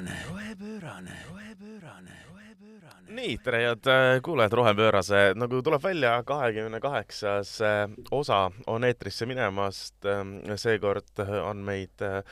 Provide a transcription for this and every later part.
rohepöörane, rohepöörane, rohepöörane, rohepöörane. nii, tere head äh, kuulajad, Rohepöörase, nagu tuleb välja, kahekümne kaheksas äh, osa on eetrisse minemast. seekord on meid äh,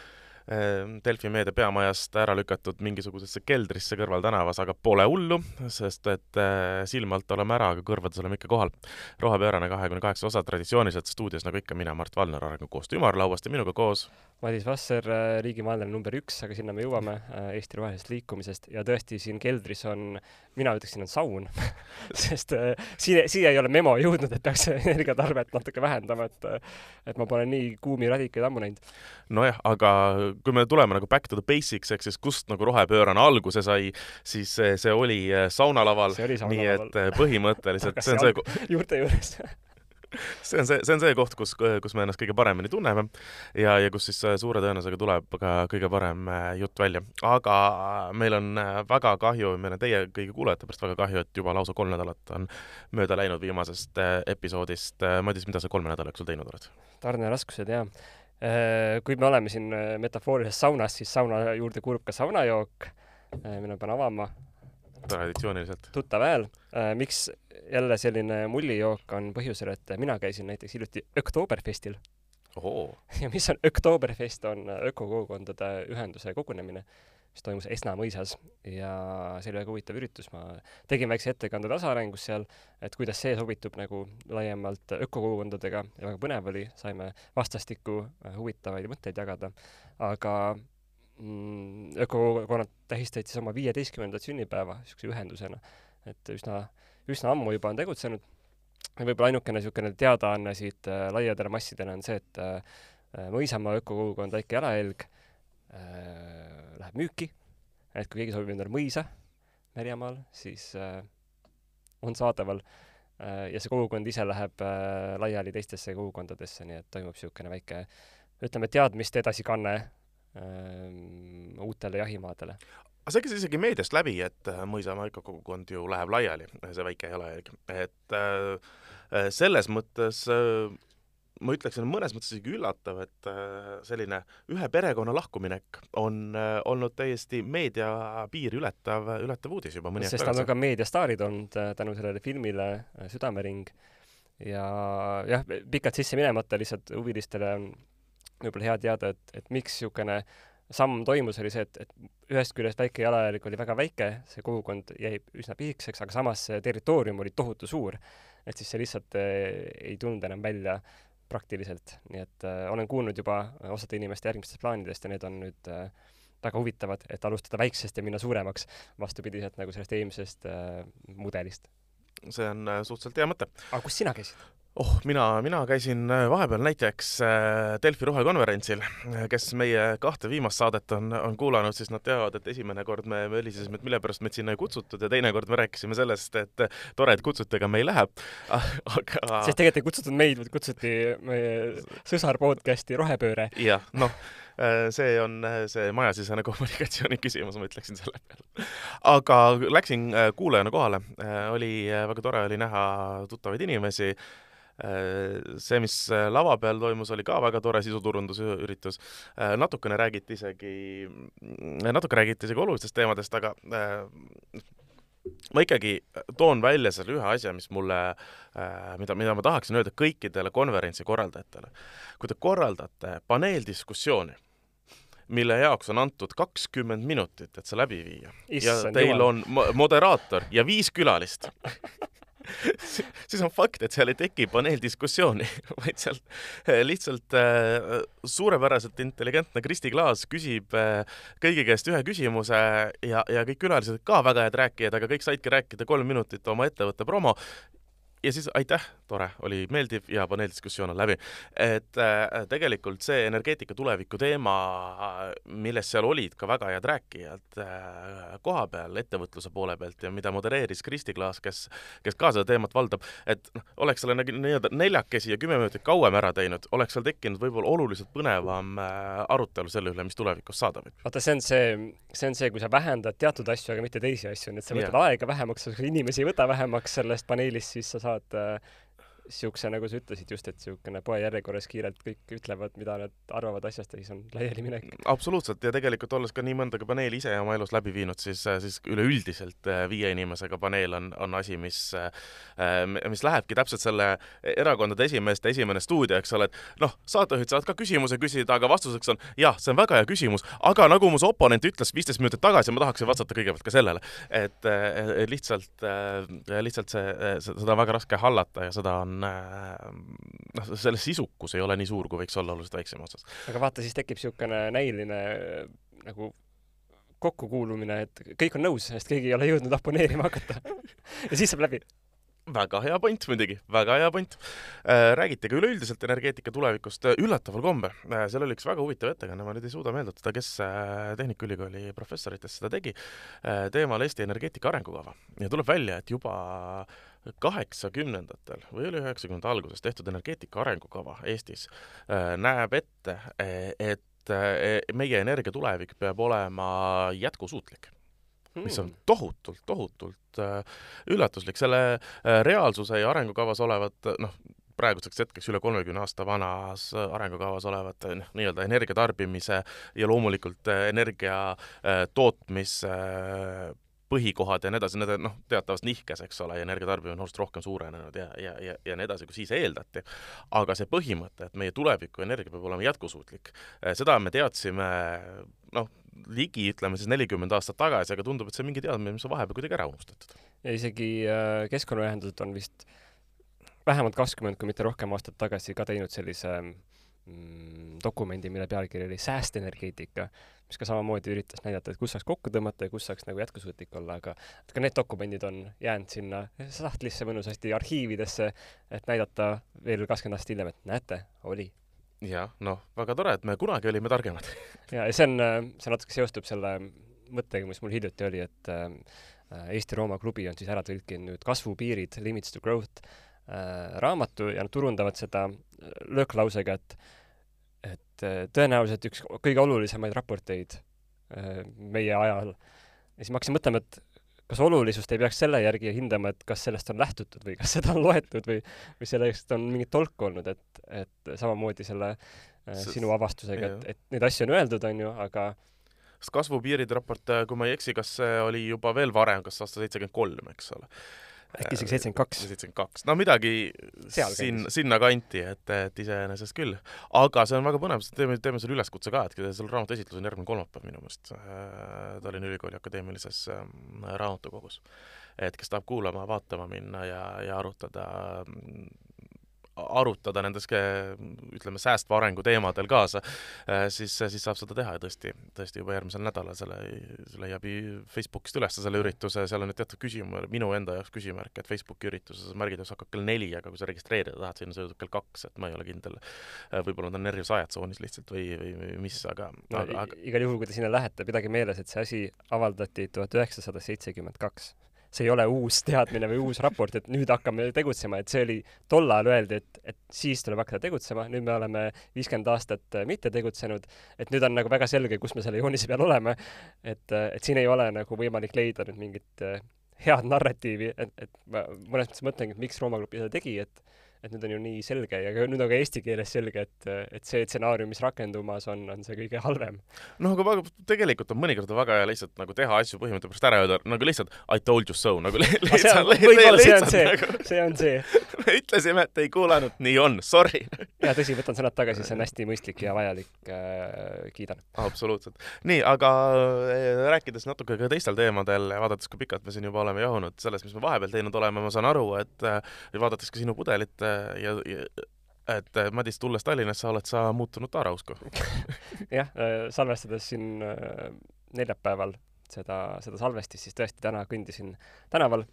Delfi meedia peamajast ära lükatud mingisugusesse keldrisse kõrval tänavas, aga pole hullu, sest et silma alt oleme ära, aga kõrvades oleme ikka kohal. rohepöörane kahekümne kaheksa osa traditsiooniliselt stuudios, nagu ikka, mina, Mart Valner, Arengukoostöö ümarlauast ja minuga koos Madis Vasser, riigimaalane number üks, aga sinna me jõuame Eesti rohelisest liikumisest ja tõesti siin keldris on, mina ütleksin, on saun sest äh, siia, siia ei ole memo jõudnud, et peaks energiatarvet natuke vähendama, et et ma pole nii kuumi radikaid ammu näinud. nojah, aga kui me tuleme nagu back to the basics ehk siis kust nagu rohepöörane alguse sai, siis see, see oli saunalaval, nii et põhimõtteliselt see on see juurte juures see on see, see on see koht, kus, kus me ennast kõige paremini tunneme ja, ja kus siis suure tõenäosusega tuleb ka kõige parem jutt välja. aga meil on väga kahju, meil on teie kõigi kuulajate pärast väga kahju, et juba lausa kolm nädalat on mööda läinud viimasest episoodist. Madis, mida sa kolme nädala jooksul teinud oled? tarneraskused, jaa. Kui me oleme siin metafoorilises saunas, siis sauna juurde kuulub ka saunajook, mille pean avama traditsiooniliselt. tuttav hääl. miks jälle selline mullijook on põhjusel, et mina käisin näiteks hiljuti Oktoberfestil. ja mis on Oktoberfest, on ökokogukondade ühenduse kogunemine, mis toimus Esna mõisas ja see oli väga huvitav üritus, ma tegin väikse ettekande tasaarengust seal, et kuidas see sobitub nagu laiemalt ökokogukondadega. Ja väga põnev oli, saime vastastikku huvitavaid mõtteid jagada, aga mm, ökokogukonnad tähistasid siis oma viieteistkümnendat sünnipäeva niisuguse ühendusena, et üsna üsna ammu juba on tegutsenud. võib-olla ainukene niisugune teadaanne siit äh, laiadele massidele on see, et äh, Mõisamaa ökokogukond Väike Jalajälg äh, läheb müüki, et kui keegi soovib endale mõisa Märjamaal, siis äh, on saadaval. Äh, ja see kogukond ise läheb äh, laiali teistesse kogukondadesse, nii et toimub niisugune väike ütleme, teadmiste edasikanne äh, uutele jahimaadele. Aga see käis isegi meediast läbi, et äh, Mõisamaa ökokogukond ju läheb laiali, see väike jalajälg, et äh, äh, selles mõttes äh, ma ütleksin, mõnes mõttes isegi üllatav, et äh, selline ühe perekonna lahkuminek on äh, olnud täiesti meedia piiri ületav, ületav uudis juba mõni aeg tagasi. sest nad on ka meediastaarid olnud tänu sellele filmile Südamering ja jah, pikalt sisse minemata lihtsalt huvilistele on võib-olla hea teada, et, et miks niisugune samm toimus, oli see, et, et ühest küljest väike jalajälg oli väga väike, see kogukond jäi üsna pisikeseks, aga samas see territoorium oli tohutu suur. et siis see lihtsalt äh, ei tulnud enam välja praktiliselt, nii et äh, olen kuulnud juba osade inimeste järgmistest plaanidest ja need on nüüd äh, väga huvitavad, et alustada väiksest ja minna suuremaks, vastupidiselt nagu sellest eelmisest äh, mudelist. see on äh, suhteliselt hea mõte. aga kus sina käisid? Oh, mina, mina käisin äh, vahepeal näiteks äh, Delfi rohekonverentsil, kes meie kahte viimast saadet on, on kuulanud, siis nad teavad, et esimene kord me mölisesime, et mille pärast meid sinna ei kutsutud ja teine kord me rääkisime sellest, et tore, et kutsuti, aga me ei lähe. aga sest tegelikult ei kutsutud meid, vaid kutsuti meie sõsar podcasti Rohepööre. jah, noh see on see majasisene kommunikatsiooni küsimus, ma ütleksin selle peale. aga läksin kuulajana kohale, oli väga tore oli näha tuttavaid inimesi Äh, see, mis äh, lava peal toimus, oli ka väga tore sisuturundusüritus. Äh, natukene räägiti isegi, natuke räägiti isegi olulistest teemadest, aga ma ikkagi toon välja selle ühe asja, mis mulle, mida, mida ma tahaksin öelda kõikidele konverentsi korraldajatele. kui te korraldate paneeldiskussiooni, mille jaoks on antud kakskümmend minutit, et see läbi viia Issand, ja teil jumal. on moderaator ja viis külalist siis on fakt, et seal ei teki paneeldiskussiooni, vaid seal eh, lihtsalt äh, suurepäraselt intelligentne Kristi Klaas küsib äh, kõigi käest ühe küsimuse ja, ja kõik külalised ka väga head rääkijad, aga kõik saidki rääkida kolm minutit oma ettevõtte promo ja siis aitäh, tore, oli meeldiv ja paneeldiskussioon on läbi. et äh, tegelikult see energeetika tuleviku teema, millest seal olid ka väga head rääkijad äh, koha peal, ettevõtluse poole pealt ja mida modereeris Kristi Klaas, kes, kes ka seda teemat valdab, et noh, oleks selle nii-öelda neljakesi ja kümme minutit kauem ära teinud, oleks seal tekkinud võib-olla oluliselt põnevam äh, arutelu selle üle, mis tulevikus saada võib. vaata, see on see, see on see, kui sa vähendad teatud asju, aga mitte teisi asju, nii et sa võtad yeah. aega vähemaks, inimesi ei võta vähemaks sellest paneelist, siis sa saad äh, siukse, nagu sa ütlesid just, et siukene poe järjekorras kiirelt kõik ütlevad, mida nad arvavad asjast ja siis on laialiminek. absoluutselt ja tegelikult olles ka nii mõndagi paneeli ise oma elus läbi viinud, siis, siis üleüldiselt äh, viie inimesega paneel on, on asi, mis, äh, mis lähebki täpselt selle erakondade esimeeste esimene stuudio, eks ole, et noh, saatejuhid saavad ka küsimuse küsida, aga vastuseks on jah, see on väga hea küsimus, aga nagu mu oponent ütles viisteist minutit tagasi, ma tahaksin vastata kõigepealt ka sellele, et lihtsalt, lihtsalt see, seda on väga raske hallata ja seda on noh, selle sisukus ei ole nii suur, kui võiks olla oluliselt väiksema otsas. aga vaata, siis tekib niisugune näiline nagu kokkukuulumine, et kõik on nõus, sest keegi ei ole jõudnud oponeerima hakata ja siis saab läbi väga hea point muidugi, väga hea point äh,. räägiti ka üleüldiselt energeetika tulevikust äh, üllataval kombel äh,. seal oli üks väga huvitav ettekanne, ma nüüd ei suuda meenutada, kes äh, Tehnikaülikooli professoritest seda tegi äh,, teemal Eesti energeetika arengukava ja tuleb välja, et juba äh, kaheksakümnendatel või oli üheksakümnendate alguses tehtud energeetika arengukava Eestis äh, näeb ette, et äh, meie energia tulevik peab olema jätkusuutlik mis on hmm. tohutult, tohutult äh, üllatuslik. selle reaalsuse ja arengukavas olevat, noh, praeguseks hetkeks üle kolmekümne aasta vanas arengukavas olevat noh, nii-öelda energia tarbimise ja loomulikult energia tootmise põhikohad ja nii edasi, need on noh, teatavas nihkes, eks ole, ja energiatarbimine on oluliselt rohkem suurenenud ja, ja, ja, ja nii edasi, kui siis eeldati. aga see põhimõte, et meie tuleviku energia peab olema jätkusuutlik, eh, seda me teadsime noh, ligi ütleme siis nelikümmend aastat tagasi, aga tundub, et see on mingi teadmine, mis on vahepeal kuidagi ära unustatud. ja isegi äh, keskkonnaühendused on vist vähemalt kakskümmend, kui mitte rohkem aastat tagasi ka teinud sellise mm, dokumendi, mille pealkiri oli Säästenergeetika mis ka samamoodi üritas näidata, et kus saaks kokku tõmmata ja kus saaks nagu jätkusuutlik olla, aga et ka need dokumendid on jäänud sinna sahtlisse mõnusasti arhiividesse, et näidata veel kakskümmend aastat hiljem, et näete, oli. jah, noh, väga tore, et me kunagi olime targemad ja, ja see on, see natuke seostub selle mõttega, mis mul hiljuti oli, et äh, Eesti Rooma klubi on siis ära tõlkinud nüüd Kasvupiirid, Limits to Growth äh, raamatu ja nad turundavad seda lööklausega, et et äh, tõenäoliselt üks kõige olulisemaid raporteid äh, meie ajal. ja siis ma hakkasin mõtlema, et kas olulisust ei peaks selle järgi hindama, et kas sellest on lähtutud või kas seda on loetud või, või sellest on mingit tolku olnud, et, et samamoodi selle äh, sinu avastusega, et, et neid asju on öeldud, on ju, aga kas kasvupiiride raport, kui ma ei eksi, kas see oli juba veel varem, kas aasta seitsekümmend kolm, eks ole äkki isegi seitsekümmend kaks. seitsekümmend kaks, no midagi siin, sinnakanti, et, et iseenesest küll. aga see on väga põnev, teeme, teeme selle üleskutse ka, et selle raamatu esitlus on järgmine kolmapäev minu meelest äh, Tallinna Ülikooli Akadeemilises ähm, raamatukogus. et kes tahab kuulama, vaatama minna ja, ja arutada arutada nendes, ütleme, säästva arengu teemadel kaasa, äh, siis, siis saab seda teha ja tõesti, tõesti juba järgmisel nädalal selle, see leiab Facebookist üles, selle ürituse, seal on nüüd teatud küsimus, minu enda jaoks küsimärk, et Facebooki ürituses märgitakse hakkab kell neli, aga kui sa registreerida tahad, sinna sõidab kell kaks, et ma ei ole kindel. Äh, võib-olla ta on närvis ajatsoonis lihtsalt või, või, või mis, aga no, aga, aga igal juhul, kui te sinna lähete, pidage meeles, et see asi avaldati tuhat üheksasada seitsekümmend kaks see ei ole uus teadmine või uus raport, et nüüd hakkame tegutsema, et see oli, tol ajal öeldi, et, et siis tuleb hakata tegutsema, nüüd me oleme viiskümmend aastat mitte tegutsenud, et nüüd on nagu väga selge, kus me selle joonise peal oleme, et, et siin ei ole nagu võimalik leida nüüd mingit eh, head narratiivi, et, et ma mõnes mõttes mõtlengi, et miks Rooma Grupp seda tegi, et et nüüd on ju nii selge ja nüüd on ka eesti keeles selge, et, et see stsenaarium, mis rakendumas on, on see kõige halvem. noh, aga väga, tegelikult on mõnikord väga hea lihtsalt nagu teha asju põhimõtte pärast ära öelda, nagu lihtsalt I told you so, nagu lihtsalt võib-olla see on see. nagu..., see on see. Me ütlesime, et ei kuulanud, nii on, sorry. Jaa, tõsi, võtan sõnad tagasi, see on hästi mõistlik ja vajalik äh,, kiidan. absoluutselt. nii, aga äh, rääkides natuke ka teistel teemadel ja vaadates, kui pikalt me siin juba oleme jahunud sellest, mis me vahepeal teinud oleme, ma saan aru, et äh, vaadates ka sinu pudelit, Äh, ja, ja et äh, Madis, tulles Tallinnasse, oled sa muutunud taarausku jah, äh, salvestades siin neljapäeval seda, seda salvestist, siis tõesti täna kõndisin tänaval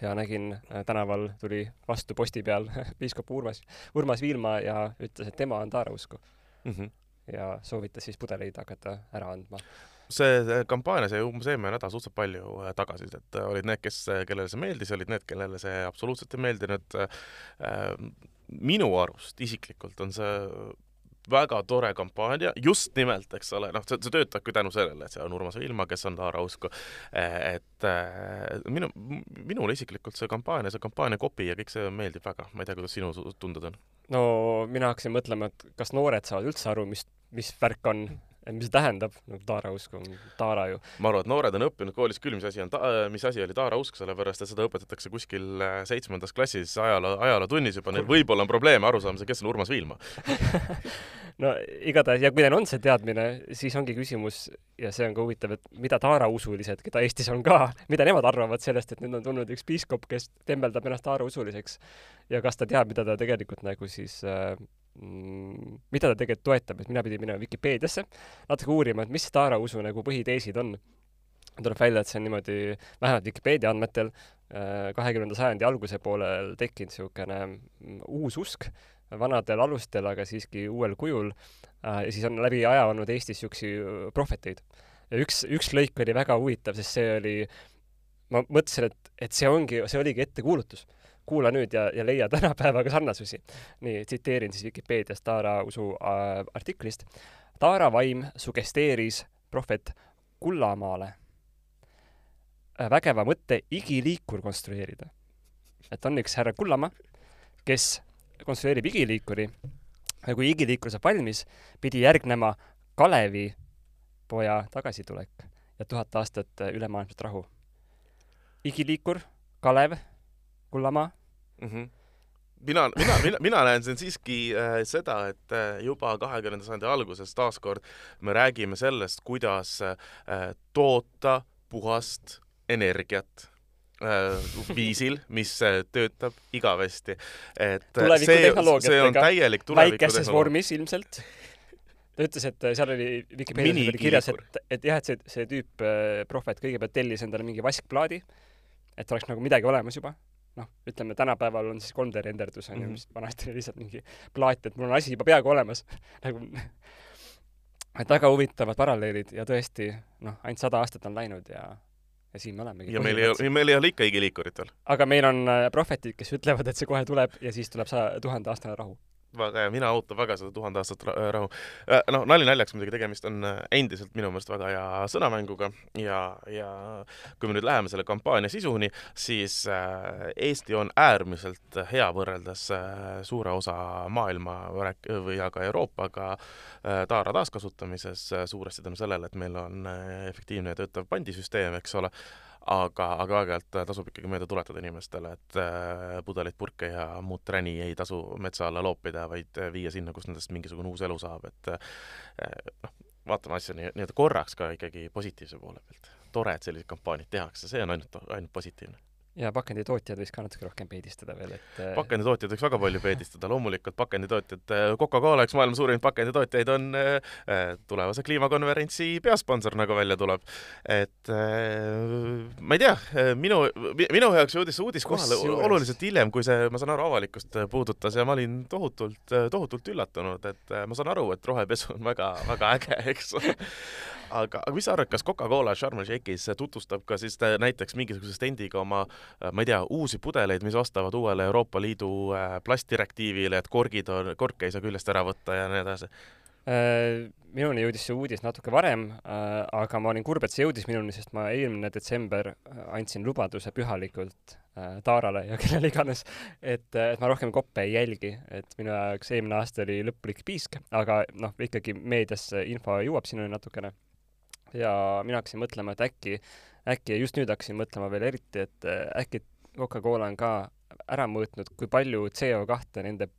ja nägin, tänaval tuli vastu posti peal piiskop Urmas, Urmas Viilma ja ütles, et tema on taarausku mm. -hmm. ja soovitas siis pudeleid hakata ära andma see kampaania sai umbes eelmine nädal suhteliselt palju äh, tagasisidet, olid need, kes, äh, kellele see meeldis, olid need, kellele see absoluutselt ei meeldinud. Äh, minu arust isiklikult on see väga tore kampaania, just nimelt, eks ole, noh, see, see töötabki tänu sellele, et seal on Urmas Viilma, kes on Taara usku. et minu, minule isiklikult see kampaania, see kampaania kopi ja kõik see meeldib väga, ma ei tea, kuidas sinu tunded on? no mina hakkasin mõtlema, et kas noored saavad üldse aru, mis, mis värk on et mis see tähendab, nagu taarausk on taara ju. ma arvan, et noored on õppinud koolis küll, mis asi on ta-, mis asi oli taarausk, sellepärast et seda õpetatakse kuskil äh, seitsmendas klassis ajaloo, ajalootunnis juba, neil võib-olla on probleeme aru saamisel, kes on Urmas Viilma. No igatahes, ja kui neil on see teadmine, siis ongi küsimus ja see on ka huvitav, et mida taarausulised, keda Eestis on ka, mida nemad arvavad sellest, et nüüd on tulnud üks piiskop, kes tembeldab ennast taarausuliseks ja kas ta teab, mida ta tegelikult nagu siis äh, mida ta tegelikult toetab, et mina pidin minema Vikipeediasse natuke uurima, et mis Taara usu nagu põhiteesid on. tuleb välja, et see on niimoodi, vähemalt Vikipeedia andmetel, äh, kahekümnenda sajandi alguse poolel tekkinud niisugune mm, uus usk vanadel alustel, aga siiski uuel kujul. Äh, ja siis on läbi aja olnud Eestis niisuguseid äh, prohveteid. ja üks, üks lõik oli väga huvitav, sest see oli, ma mõtlesin, et, et see ongi, see oligi ettekuulutus kuula nüüd ja, ja leia tänapäevaga sarnasusi. nii, tsiteerin siis Vikipeediast Taara usu äh, artiklist. Taara vaim sugesteeris prohvet Kullamaale äh, vägeva mõtte igiliikur konstrueerida. et on üks härra Kullamaa, kes konstrueerib igiliikuri ja kui igiliikur saab valmis, pidi järgnema Kalevi poja tagasitulek ja tuhat aastat ülemaailmset rahu. igiliikur, Kalev, Kullamaa mm. -hmm mina, mina, mina, mina näen siin siiski äh, seda, et äh, juba kahekümnenda sajandi alguses taaskord me räägime sellest, kuidas äh, toota puhast energiat äh, viisil, mis äh, töötab igavesti. et äh, see, see on täielik väikeses vormis ilmselt. ta ütles, et seal oli Vikipeedias oli kirjas, et, et jah, et see, see tüüp äh,, prohvet, kõigepealt tellis endale mingi vaskplaadi, et oleks nagu midagi olemas juba noh, ütleme tänapäeval on siis 3D renderdus on ju mm -hmm., mis vanasti oli lihtsalt mingi plaat, et mul on asi juba peaaegu olemas nagu et väga huvitavad paralleelid ja tõesti noh, ainult sada aastat on läinud ja ja siin me olemegi. ja meil ei ole, meil ei ole ikka igiliikurit veel. aga meil on äh, prohvetid, kes ütlevad, et see kohe tuleb ja siis tuleb saja, tuhande-aastane rahu väga hea, mina ootan väga seda tuhande aastat rahu. Äh, noh, nali naljaks muidugi, tegemist on äh, endiselt minu meelest väga hea sõnamänguga ja, ja kui me nüüd läheme selle kampaania sisuni, siis äh, Eesti on äärmiselt hea võrreldes suure osa maailma või ka Euroopaga taara taaskasutamises, suuresti tänu sellele, et meil on efektiivne ja töötav pandisüsteem, eks ole aga, aga aeg-ajalt tasub ikkagi meelde tuletada inimestele, et äh, pudeleid, purke ja muud träni ei tasu metsa alla loopida, vaid viia sinna, kus nendest mingisugune uus elu saab, et äh, noh, vaatame asja nii-öelda korraks ka ikkagi positiivse poole pealt. tore, et selliseid kampaaniaid tehakse, see on ainult, ainult positiivne ja pakenditootjad võiks ka natuke rohkem peedistada veel, et äh, pakenditootjad võiks väga palju peedistada, loomulikult pakenditootjad, äh, Coca-Cola, üks maailma suurimaid pakenditootjaid, on äh, tulevase kliimakonverentsi peasponsor, nagu välja tuleb. et ma ei tea, minu, minu jaoks jõudis see uudis kohale oluliselt hiljem, kui see, ma saan aru, avalikkust puudutas ja ma olin tohutult, tohutult üllatunud, et ma saan aru, et rohepesu on väga, väga äge, eks aga, aga mis sa arvad, kas Coca-Cola Sharm el Sheikhis tutvustab ka siis näiteks mingisuguse stendiga oma, ma ei tea, uusi pudeleid, mis vastavad uuele Euroopa Liidu äh, plastdirektiivile, et korgid on, korke ei saa küljest ära võtta ja nii edasi? Äh, minuni jõudis see uudis natuke varem, äh, aga ma olin kurb, et see jõudis minuni, sest ma eelmine detsember andsin lubaduse pühalikult Taarale ja kellele iganes, et, et ma rohkem koppe ei jälgi, et minu jaoks eelmine aasta oli lõplik piisk, aga noh, ikkagi meediasse info jõuab sinuni natukene ja mina hakkasin mõtlema, et äkki, äkki just nüüd hakkasin mõtlema veel eriti, et äh, äkki Coca-Cola on ka ära mõõtnud, kui palju CO2 nende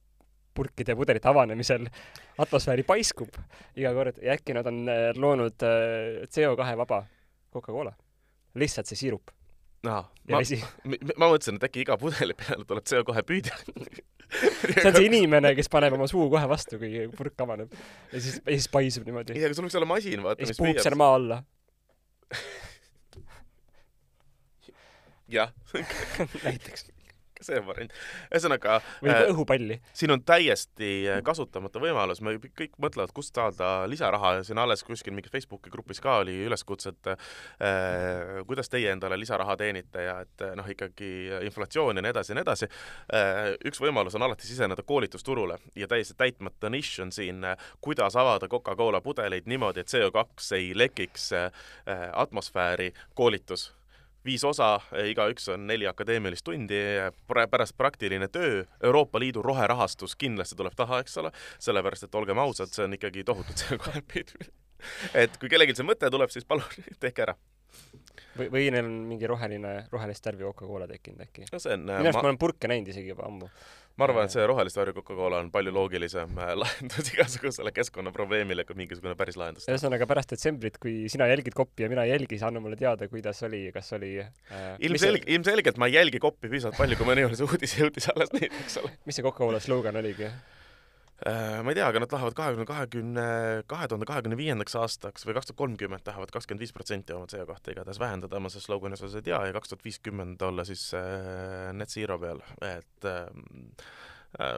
purkide ja pudelite avanemisel atmosfääri paiskub iga kord ja äkki nad on äh, loonud äh, CO2 vaba Coca-Cola. lihtsalt see siirup. Aa, ma, ma mõtlesin, et äkki iga pudeli peale tuleb CO2 püüdja see on see inimene, kes paneb oma suu kohe vastu, kui purk avaneb. ja siis, ja siis paisub niimoodi. ei, aga sul võiks olla masin, vaata, mis püüab. ja siis puhub seal maa alla. jah näiteks. see variant. ühesõnaga või äh, õhupalli. siin on täiesti äh, kasutamata võimalus, me kõik mõtlevad, kust saada lisaraha ja siin alles kuskil mingis Facebooki grupis ka oli üleskutse, et äh, kuidas teie endale lisaraha teenite ja et noh, ikkagi inflatsioon ja nii edasi ja nii edasi äh,. üks võimalus on alati siseneda koolitusturule ja täiesti täitmata nišš on siin, äh, kuidas avada Coca-Cola pudeleid niimoodi, et CO2 ei lekiks äh, atmosfääri, koolitus viis osa, igaüks on neli akadeemilist tundi, pärast praktiline töö, Euroopa Liidu roherahastus kindlasti tuleb taha, eks ole, sellepärast et olgem ausad, see on ikkagi tohutu CO2 pidmine. et kui kellelgi see mõte tuleb, siis palun tehke ära või, või neil on mingi roheline, rohelist värvi Coca-Cola tekkinud äkki? no on minu arust ma... ma olen purke näinud isegi juba ammu ma arvan, et see rohelist värvi Coca-Cola on palju loogilisem äh, lahendus igasugusele keskkonnaprobleemile kui mingisugune päris lahendus. ühesõnaga pärast detsembrit, kui sina jälgid koppi ja mina ei jälgi, sa anna mulle teada, kuidas oli, kas oli äh, ilmselge, ilmselgelt ma ei jälgi koppi piisavalt palju, kui mõni see uudis jõudis alles nüüd, eks ole. mis see Coca-Cola slogan oligi? Äh, ma ei tea, aga nad tahavad kahekümne, kahekümne, kahe tuhande kahekümne viiendaks aastaks või kaks tuhat kolmkümmend tahavad kakskümmend viis protsenti oma CO2 igatahes vähendada, ma selles sloganis osas ei tea, ja kaks tuhat viiskümmend olla siis äh, net zero peal, et äh, äh,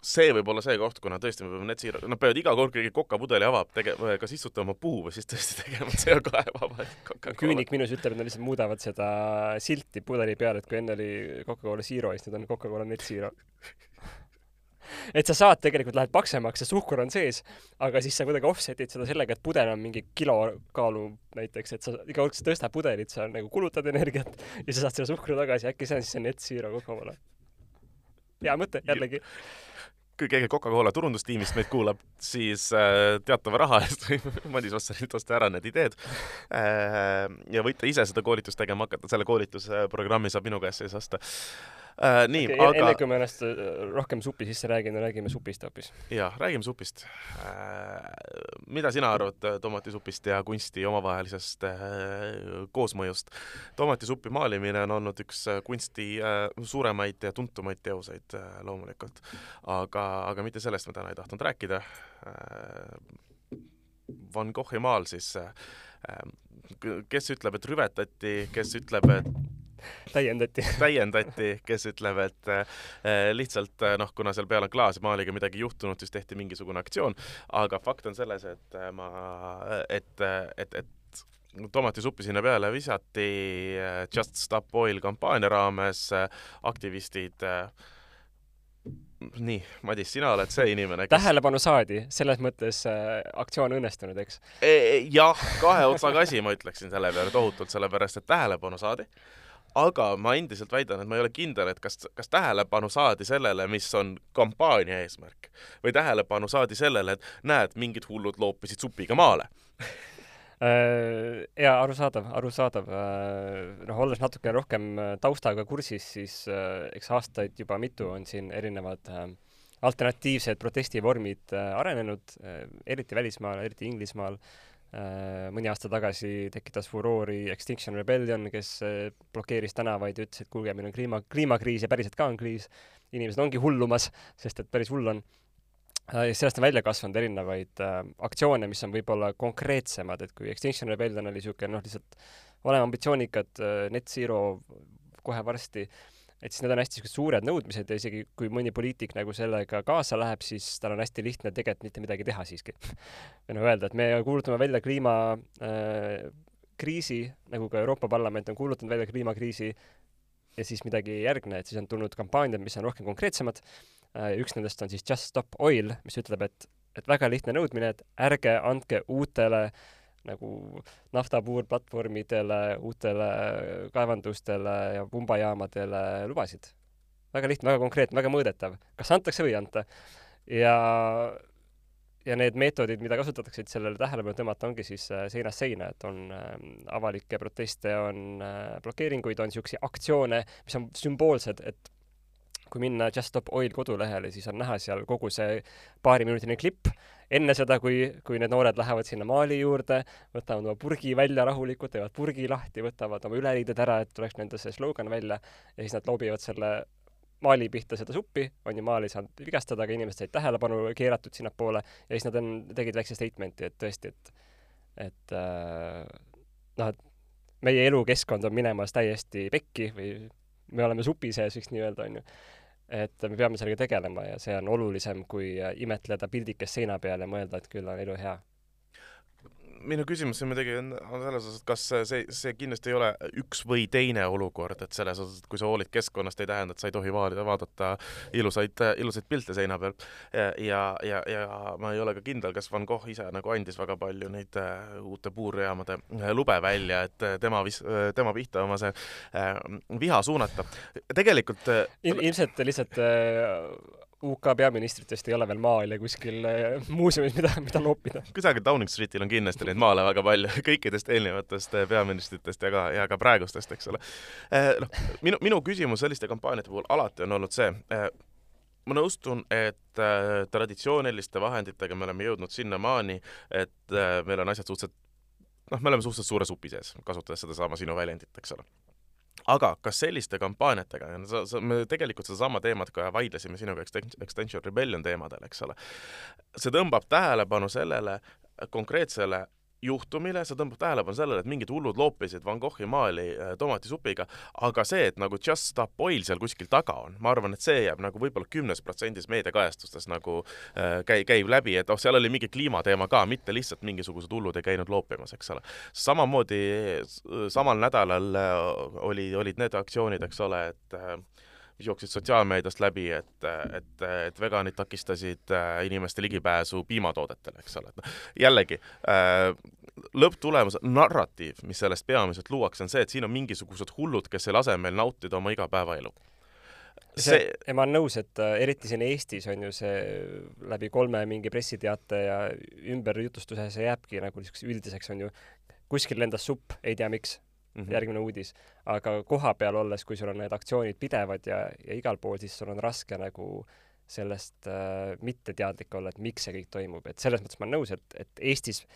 see võib olla see koht, kuna tõesti me peame net zero, nad peavad iga kord, kui keegi kokapudeli avab, tegema, kas istutama puu või siis tõesti tegema CO2 vaba küünik minus ütleb, et nad lihtsalt muudavad seda silti pudeli peal, et kui enne oli Coca-Cola Zero, siis nüüd on Coca-Cola Net Zero et sa saad tegelikult, lähed paksemaks ja suhkur on sees, aga siis sa kuidagi offset'id seda sellega, et pudel on mingi kilo kaalu näiteks, et sa iga kord, kui sa tõstad pudelit, sa nagu kulutad energiat ja sa saad selle suhkru tagasi, äkki see on siis see net zero Coca-Cola. hea mõte, jällegi kui keegi Coca-Cola turundustiimist meid kuulab, siis äh, teatava raha eest võib Madis Vassarilt osta ära need ideed äh,. ja võite ise seda koolitust tegema hakata, selle koolitusprogrammi saab minu käest siis osta äh,. nii okay,, aga enne kui me ennast äh, rohkem supi sisse räägime, räägime supist hoopis. jah, räägime supist äh,. mida sina arvad äh, tomatisupist ja kunsti omavahelisest äh, koosmõjust? tomatisuppi maalimine on olnud üks äh, kunsti äh, suuremaid ja tuntumaid teoseid äh, loomulikult, aga, aga mitte sellest me täna ei tahtnud rääkida äh,. Van Goghi maal siis äh, kes ütleb, et rüvetati, kes ütleb, et täiendati. Täiendati, kes ütleb, et äh, lihtsalt äh, noh, kuna seal peal on klaasmaaliga midagi juhtunud, siis tehti mingisugune aktsioon, aga fakt on selles, et äh, ma, et, et, et tomatisuppi sinna peale visati äh, Just Stop Oil kampaania raames äh, aktivistid äh, nii, Madis, sina oled see inimene kes... tähelepanu saadi, selles mõttes äh, aktsioon õnnestunud, eks? Jah, kahe otsaga asi, ma ütleksin selle peale tohutult, sellepärast et tähelepanu saadi aga ma endiselt väidan, et ma ei ole kindel, et kas, kas tähelepanu saadi sellele, mis on kampaania eesmärk või tähelepanu saadi sellele, et näed, mingid hullud loopisid supiga maale äh, jaa, arusaadav, arusaadav. Äh, noh, olles natukene rohkem äh, taustaga kursis, siis eks aastaid juba mitu on siin erinevad alternatiivsed protestivormid arenenud, eriti välismaal, eriti Inglismaal mõni aasta tagasi tekitas furoori Extinction Rebellion, kes äh, blokeeris tänavaid ja ütles, et kuulge, meil on kliima, kliimakriis ja päriselt ka on kriis, inimesed ongi hullumas, sest et päris hull on. Äh, ja sellest on välja kasvanud erinevaid äh, aktsioone, mis on võib-olla konkreetsemad, et kui Extinction Rebellion oli niisugune noh, lihtsalt oleme ambitsioonikad äh,, net zero kohe varsti äh,, et siis need on hästi niisugused suured nõudmised ja isegi kui mõni poliitik nagu sellega kaasa läheb, siis tal on hästi lihtne tegelikult mitte midagi teha siiski. või noh, öelda, et me kuulutame välja kliimakriisi äh,, nagu ka Euroopa Parlament on kuulutanud välja kliimakriisi, ja siis midagi ei järgne, et siis on tulnud kampaaniad, mis on rohkem konkreetsemad äh,, üks nendest on siis Just Stop Oil, mis ütleb, et, et väga lihtne nõudmine, et ärge andke uutele äh, nagu naftapuurplatvormidele, uutele kaevandustele ja pumbajaamadele lubasid. väga lihtne, väga konkreetne, väga mõõdetav. kas antakse või ei anta. ja, ja need meetodid, mida kasutatakse, et sellele tähelepanu tõmmata, ongi siis äh, seinast seina, et on äh, avalikke proteste, on äh, blokeeringuid, on niisuguseid aktsioone, mis on sümboolsed, et kui minna Just Stop Oil kodulehele, siis on näha seal kogu see paariminutine klipp enne seda, kui, kui need noored lähevad sinna maali juurde, võtavad oma purgi välja rahulikult, teevad purgi lahti, võtavad oma üleriided ära, et tuleks nende see slogan välja ja siis nad loobivad selle maali pihta seda suppi, on ju, maal ei saanud vigastada, aga inimesed said tähelepanu keeratud sinnapoole ja siis nad on, tegid väikse statement'i, et tõesti, et et äh, noh, et meie elukeskkond on minemas täiesti pekki või me oleme supi sees, võiks nii öelda, on ju. Et me peame sellega tegelema ja see on olulisem, kui imetleda pildikest seina peal ja mõelda, et küll on elu hea minu küsimus siin muidugi on, on selles osas, et kas see, see kindlasti ei ole üks või teine olukord, et selles osas, et kui sa hoolid keskkonnast, ei tähenda, et sa ei tohi vaadata, vaadata ilusaid, ilusaid pilte seina peal. ja, ja, ja ma ei ole ka kindel, kas Van Gogh ise nagu andis väga palju neid uh, uute puurjaamade uh, lube välja, et uh, tema vis-, tema pihta oma see viha suunata. tegelikult Il ilmselt lihtsalt UK peaministritest ei ole veel maale kuskil äh, muuseumis, mida, mida noopida. kusagil Downing Streetil on kindlasti neid maale väga palju, kõikidest eelnevatest äh, peaministritest ja ka, ja ka praegustest, eks ole. Äh, noh, minu, minu küsimus selliste kampaaniate puhul alati on olnud see, ma nõustun, et traditsiooniliste vahenditega me oleme jõudnud sinnamaani, et meil on asjad suhteliselt noh, me oleme suhteliselt suure supi sees, kasutades sedasama sinu väljendit, eks ole aga kas selliste kampaaniatega, sa, sa, me tegelikult sedasama teemat ka vaidlesime sinuga Extension Rebellion teemadel, eks ole, see tõmbab tähelepanu sellele konkreetsele juhtumile, see tõmbab tähelepanu sellele, et mingid hullud loopisid Van Goghi maali äh, tomatisupiga, aga see, et nagu Just Stop Oil seal kuskil taga on, ma arvan, et see jääb nagu võib-olla kümnes protsendis meediakajastustes nagu äh, käi-, käib läbi, et oh, seal oli mingi kliimateema ka, mitte lihtsalt mingisugused hullud ei käinud loopimas, eks ole. samamoodi samal nädalal äh, oli, olid need aktsioonid, eks ole, et äh, mis jooksid sotsiaalmeediast läbi, et, et, et veganid takistasid äh, inimeste ligipääsu piimatoodetele, eks ole, et noh, jällegi äh, lõpptulemus, narratiiv, mis sellest peamiselt luuakse, on see, et siin on mingisugused hullud, kes ei lase meil nautida oma igapäevaelu. See, see, ma olen nõus, et äh, eriti siin Eestis on ju see läbi kolme mingi pressiteate ja ümberjutustuse, see jääbki nagu niisuguseks üldiseks, on ju, kuskil lendas supp, ei tea miks mm -hmm. järgmine uudis. aga kohapeal olles, kui sul on need aktsioonid pidevad ja, ja igal pool, siis sul on raske nagu sellest äh, mitteteadlik olla, et miks see kõik toimub, et selles mõttes ma olen nõus, et, et Eestis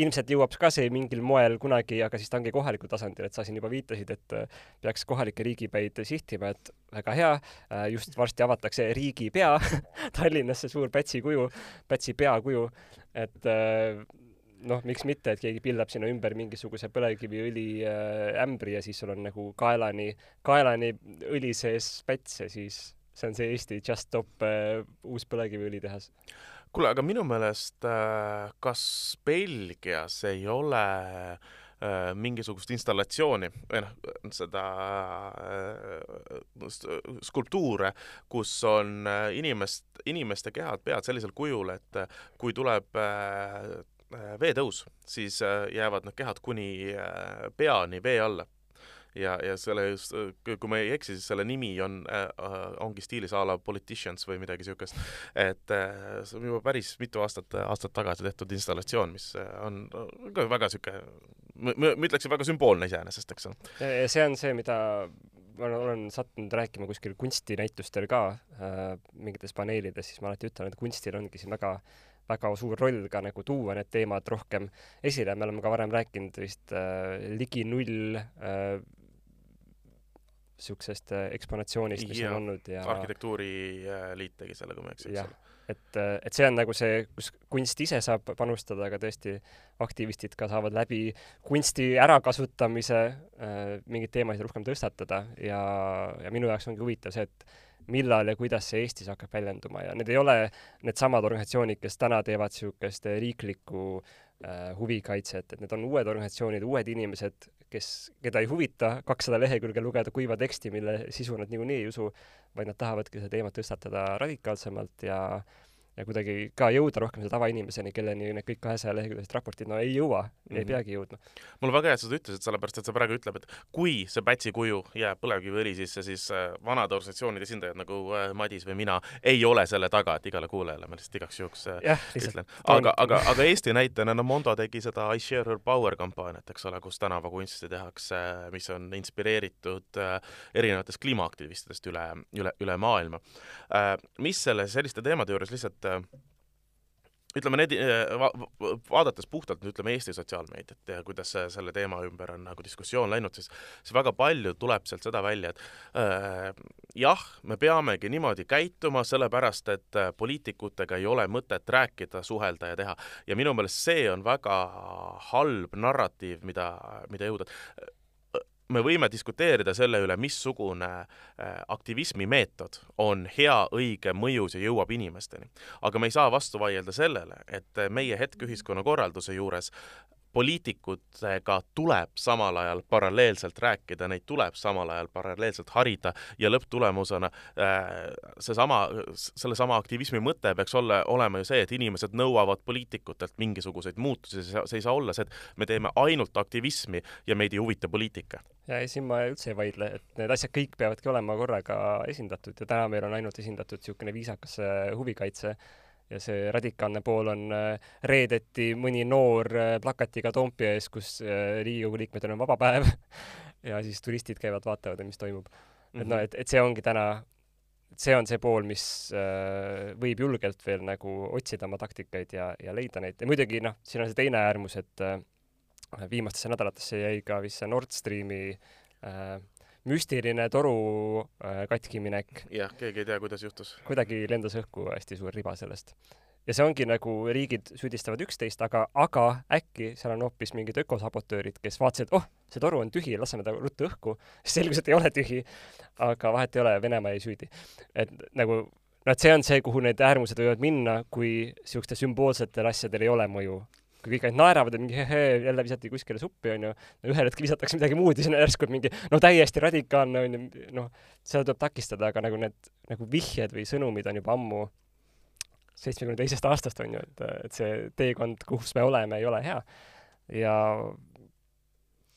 ilmselt jõuab ka see mingil moel kunagi, aga siis ta ongi kohalikul tasandil, et sa siin juba viitasid, et äh, peaks kohalikke riigipäid sihtima, et väga hea, äh, just varsti avatakse riigipea Tallinnas see suur Pätsi kuju, Pätsi peakuju, et äh, noh, miks mitte, et keegi pildab sinna ümber mingisuguse põlevkiviõli äh, ämbri ja siis sul on nagu kaelani, kaelani õli sees päts ja siis see on see Eesti Just Stop äh, uus põlevkiviõlitehas. kuule, aga minu meelest äh, kas Belgias ei ole äh, mingisugust installatsiooni või noh, seda äh, skulptuure, kus on äh, inimest, inimeste kehad, pead sellisel kujul, et kui tuleb veetõus, siis äh, jäävad need kehad kuni äh, peani vee alla. ja, ja selle, kui ma ei eksi, siis selle nimi on äh,, ongi stiilis a la Politicians või midagi niisugust. et äh, see on juba päris mitu aastat, aastat tagasi tehtud installatsioon, mis on ka väga niisugune, ma ütleksin, väga sümboolne iseenesest, eks ole. see on see, mida ma olen sattunud rääkima kuskil kunstinäitustel ka äh, mingites paneelides, siis ma alati ütlen, et kunstil ongi siin väga äh, väga suur roll ka nagu tuua need teemad rohkem esile, me oleme ka varem rääkinud vist äh, ligi null äh, niisugusest äh, eksponatsioonist, mis ja, on olnud ja arhitektuuriliit tegi selle, kui ma ei eksi, eks ole. et, äh, et see on nagu see, kus kunst ise saab panustada, aga tõesti aktivistid ka saavad läbi kunsti ärakasutamise äh, mingeid teemasid rohkem tõstatada ja, ja minu jaoks ongi huvitav see, et millal ja kuidas see Eestis hakkab väljenduma ja need ei ole needsamad organisatsioonid, kes täna teevad niisugust riiklikku äh, huvikaitset, et need on uued organisatsioonid, uued inimesed, kes, keda ei huvita kakssada lehekülge lugeda kuiva teksti, mille sisu nad niikuinii ei usu, vaid nad tahavadki seda teemat tõstatada radikaalsemalt ja äh, ja kuidagi ka jõuda rohkem selle tavainimeseni, kelleni need kõik kahesaja leheküljelised raportid no ei jõua mm, -hmm. ei mhm. peagi jõudma. mul on väga hea, et sa seda ütlesid, sellepärast et sa praegu ütleb, et kui see Pätsi kuju jääb põlevkiviõli sisse, siis äh, vanade organisatsioonide esindajad nagu äh, Madis või mina ei ole selle taga, et igale kuulajale ma lihtsalt igaks juhuks äh, ja, ütlen. aga, aga, aga Eesti näitena, no Mondo tegi seda I share her power kampaaniat, eks ole, kus tänavakunsti tehakse, mis on inspireeritud erinevatest kliimaaktivistidest üle, üle, üle maailma. mis selle, selliste teemade juures lihtsalt äh, ütleme, need äh, va, vaadates puhtalt ütleme Eesti sotsiaalmeediat ja kuidas selle teema ümber on nagu diskussioon läinud, siis siis väga palju tuleb sealt seda välja, et äh, jah, me peamegi niimoodi käituma, sellepärast et äh, poliitikutega ei ole mõtet rääkida, suhelda ja teha. ja minu meelest see on väga halb narratiiv, mida, mida jõuda me võime diskuteerida selle üle, missugune aktivismi meetod on hea, õige, mõjus ja jõuab inimesteni. aga me ei saa vastu vaielda sellele, et meie hetk ühiskonnakorralduse juures poliitikutega tuleb samal ajal paralleelselt rääkida, neid tuleb samal ajal paralleelselt harida ja lõpptulemusena äh, seesama, sellesama aktivismi mõte peaks olla, olema ju see, et inimesed nõuavad poliitikutelt mingisuguseid muutusi, see ei saa olla see, et me teeme ainult aktivismi ja meid ei huvita poliitika. ja ei, siin ma üldse ei vaidle, et need asjad kõik peavadki olema korraga esindatud ja täna meil on ainult esindatud niisugune viisakas äh, huvikaitse ja see radikaalne pool on äh, reedeti mõni noor äh, plakatiga Toompea ees, kus äh, Riigikogu liikmetel on vaba päev ja siis turistid käivad, vaatavad, mis toimub mm. -hmm. et noh, et, et see ongi täna, see on see pool, mis võib julgelt veel nagu otsida oma taktikaid ja, ja leida neid ja muidugi noh, siin on see teine äärmus, et viimastesse nädalatesse jäi ka vist see Nord Streami äh, müstiline toru äh, katkiminek. jah, keegi ei tea, kuidas juhtus. kuidagi lendas õhku hästi suur riba sellest. ja see ongi nagu riigid süüdistavad üksteist, aga, aga äkki seal on hoopis mingid ökosabotöörid, kes vaatasid, oh, see toru on tühi, laseme ta ruttu õhku. siis selgus, et ei ole tühi. aga vahet ei ole, Venemaa jäi süüdi. et nagu noh, et see on see, kuhu need äärmused võivad minna, kui niisugustel sümboolsetel asjadel ei ole mõju kui kõik ainult naeravad ja mingi hehee, jälle visati kuskile suppi, onju, ühel hetkel visatakse midagi muud ja siis on järsku mingi no täiesti radikaalne, onju, noh, seda tuleb takistada, aga nagu need nagu vihjed või sõnumid on juba ammu seitsmekümne teisest aastast, onju, et, et see teekond, kus me oleme, ei ole hea. ja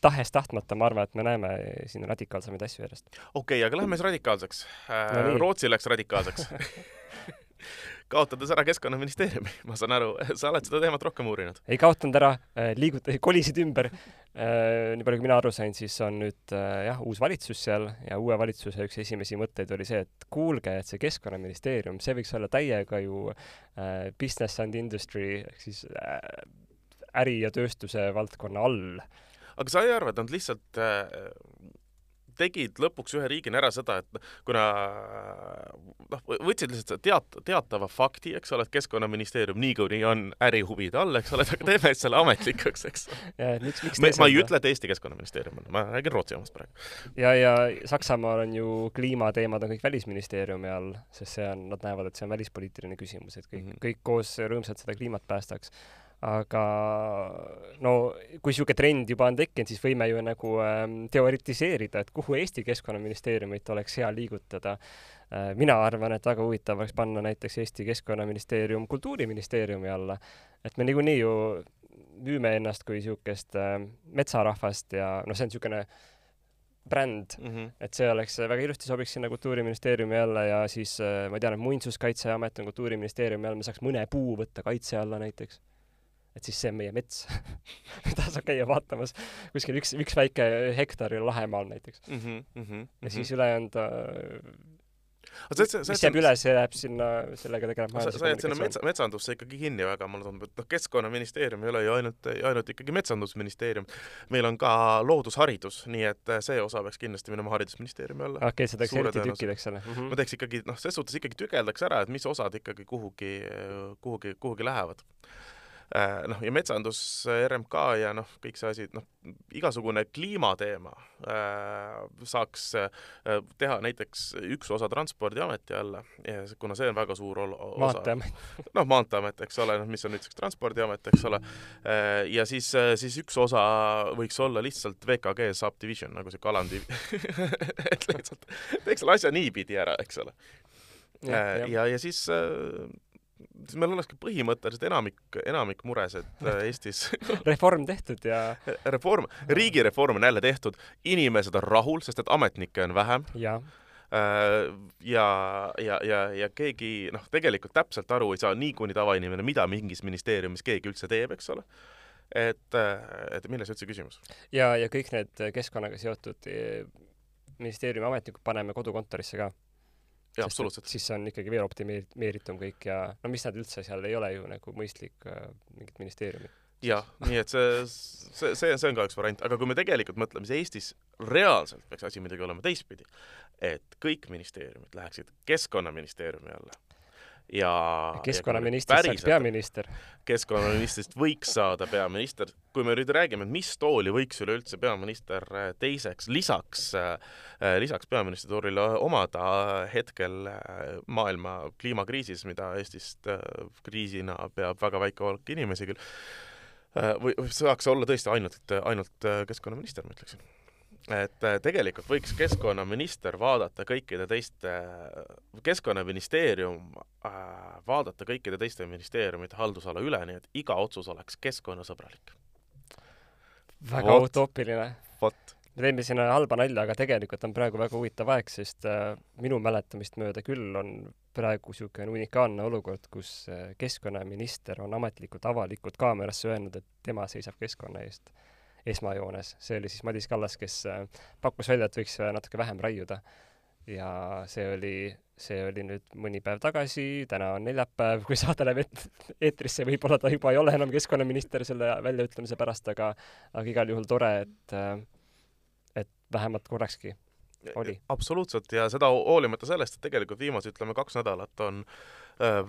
tahes-tahtmata ma arvan, et me näeme siin radikaalsemaid asju järjest. okei okay,, aga lähme siis radikaalseks no,. Rootsi läks radikaalseks kaotades ära Keskkonnaministeeriumi, ma saan aru, sa oled seda teemat rohkem uurinud? ei kaotanud ära, äh, liigut-, kolisid ümber. Äh, nii palju, kui mina aru sain, siis on nüüd äh, jah, uus valitsus seal ja uue valitsuse üks esimesi mõtteid oli see, et kuulge, et see Keskkonnaministeerium, see võiks olla täiega ju business and industry ehk siis äri ja tööstuse valdkonna all. aga sa ei arva, et nad lihtsalt tegid lõpuks ühe riigina ära seda, et kuna noh, võtsid lihtsalt teat-, teatava fakti, eks ole, et Keskkonnaministeerium niikuinii on ärihuvide all, eks ole, aga teeme selle ametlikuks, eks. ma, ma ei ütle, et Eesti Keskkonnaministeerium on, ma räägin Rootsi omast praegu. ja, ja Saksamaal on ju kliimateemad on kõik Välisministeeriumi all, sest see on, nad näevad, et see on välispoliitiline küsimus, et kõik mm, -hmm. kõik koos rõõmsalt seda kliimat päästaks aga no kui niisugune trend juba on tekkinud, siis võime ju nagu äh, teoritiseerida, et kuhu Eesti Keskkonnaministeeriumit oleks hea liigutada äh,. mina arvan, et väga huvitav oleks panna näiteks Eesti Keskkonnaministeerium Kultuuriministeeriumi alla. et me niikuinii ju müüme ennast kui niisugust äh, metsarahvast ja noh, see on niisugune bränd mm, -hmm. et see oleks, väga ilusti sobiks sinna Kultuuriministeeriumi alla ja siis äh, ma tean, et Muinsuskaitseamet on Kultuuriministeeriumi all, me saaks mõne puu võtta kaitse alla näiteks et siis see on meie mets mida saab käia vaatamas kuskil üks, üks väike hektar Lahemaal näiteks mm. -hmm, mm -hmm, ja siis -hmm. ülejäänud see, see, mis jääb üles, jääb sinna, sellega tegeleb majandus- sa jääd sinna metsa, metsandusse ikkagi kinni väga, mulle tundub, et noh, Keskkonnaministeerium ei ole ju ainult, ainult ikkagi Metsandusministeerium. meil on ka loodusharidus, nii et see osa peaks kindlasti minema Haridusministeeriumi alla. okei okay,, sa teeks eriti tükid, eks ole mm? -hmm. ma teeks ikkagi, noh, ses suhtes ikkagi tükeldaks ära, et mis osad ikkagi kuhugi, kuhugi, kuhugi lähevad Äh, noh, ja metsandus, RMK ja noh, kõik see asi, noh, igasugune kliimateema äh, saaks äh, teha näiteks üks osa Transpordiameti alla, kuna see on väga suur ol-, osa. noh, Maanteeamet, eks ole, noh, mis on nüüdseks Transpordiamet, eks ole, ja siis, siis üks osa võiks olla lihtsalt VKG subdivision, nagu sihuke alamdiv et lihtsalt teeks selle asja niipidi ära, eks ole. ja, ja, ja siis siis meil olekski põhimõtteliselt enamik, enamik muresid äh, Eestis reform tehtud ja reform, riigireform on jälle tehtud, inimesed on rahul, sest et ametnikke on vähem. ja äh, ja, ja, ja, ja keegi noh, tegelikult täpselt aru ei saa niikuinii tavainimene, mida mingis ministeeriumis keegi üldse teeb, eks ole. et, äh, et milles üldse küsimus? ja, ja kõik need keskkonnaga seotud ministeeriumi ametnikud paneme kodukontorisse ka jaa, absoluutselt. siis on ikkagi veel optimeeritum kõik ja no mis nad üldse seal ei ole ju nagu mõistlik äh, mingit ministeeriumi. jah, nii et see, see, see, see on ka üks variant, aga kui me tegelikult mõtleme, siis Eestis reaalselt peaks asi muidugi olema teistpidi, et kõik ministeeriumid läheksid Keskkonnaministeeriumi alla ja keskkonnaministrist saaks peaminister. keskkonnaministrist võiks saada peaminister. kui me nüüd räägime, et mis tooli võiks üleüldse peaminister äh, teiseks, lisaks, äh, lisaks peaministritoolile omada hetkel maailma kliimakriisis, mida Eestist kriisina peab väga väike hulk inimesi küll, või saaks olla tõesti ainult, ainult keskkonnaminister, ma ütleksin et äh, tegelikult võiks keskkonnaminister vaadata kõikide teiste, keskkonnaministeerium äh, vaadata kõikide teiste ministeeriumite haldusala üle, nii et iga otsus oleks keskkonnasõbralik. väga Vot. utoopiline. vot. me teeme siin halba nalja, aga tegelikult on praegu väga huvitav aeg, sest äh, minu mäletamist mööda küll on praegu niisugune unikaalne olukord, kus keskkonnaminister on ametlikult avalikult kaamerasse öelnud, et tema seisab keskkonna eest esmajoones, see oli siis Madis Kallas, kes äh, pakkus välja, et võiks äh, natuke vähem raiuda. ja see oli, see oli nüüd mõni päev tagasi, täna on neljapäev, kui saade läheb et-, eetrisse, võib-olla ta juba ei ole enam keskkonnaminister selle väljaütlemise pärast, aga aga igal juhul tore, et äh, et vähemalt korrakski oli. absoluutselt, ja seda hoolimata sellest, et tegelikult viimase, ütleme, kaks nädalat on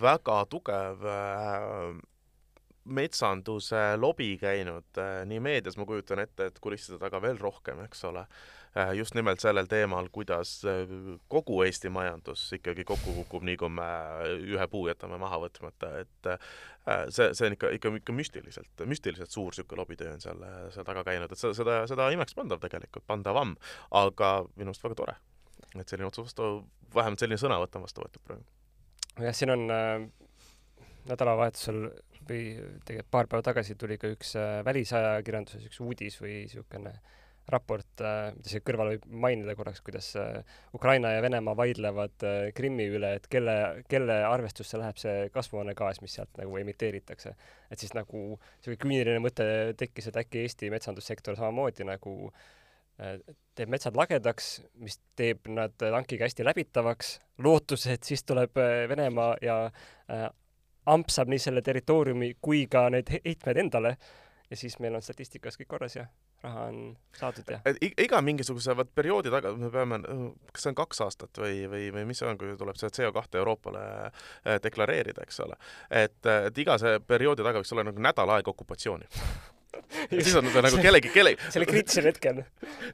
väga tugev äh, metsanduse lobi käinud äh, nii meedias, ma kujutan ette, et kulisside taga veel rohkem, eks ole, äh, just nimelt sellel teemal, kuidas äh, kogu Eesti majandus ikkagi kokku kukub, nii kui me ühe puu jätame maha võtmata, et see, see on ikka, ikka, ikka müstiliselt, müstiliselt suur niisugune lobitöö on seal, seal taga käinud, et seda, seda, seda imekspandav tegelikult, pandavam, aga minu arust väga tore, et selline otsus vastu, vähemalt selline sõnavõtt on vastu võetud praegu. jah, siin on äh, nädalavahetusel või tegelikult paar päeva tagasi tuli ka üks äh, välisajakirjanduses üks uudis või niisugune raport äh,, mida siia kõrvale võib mainida korraks, kuidas äh, Ukraina ja Venemaa vaidlevad Krimmi üle, et kelle, kelle arvestusse läheb see kasvuhoonegaas, mis sealt nagu emiteeritakse. et siis nagu niisugune küüniline mõte tekkis, et äkki Eesti metsandussektor samamoodi nagu teeb metsad lagedaks, mis teeb nad tankiga hästi läbitavaks, lootuses, et siis tuleb Venemaa ja ampsab nii selle territooriumi kui ka need heitmed endale ja siis meil on statistikas kõik korras ja raha on saadud ja. iga mingisuguse vaat perioodi taga me peame, kas see on kaks aastat või, või, või mis see on, kui tuleb see CO2 Euroopale äh, deklareerida, eks ole. et, et iga see perioodi taga võiks olla nagu nädal aega okupatsiooni siis on nagu kellegi, kellegi sellel kriitilisel hetkel.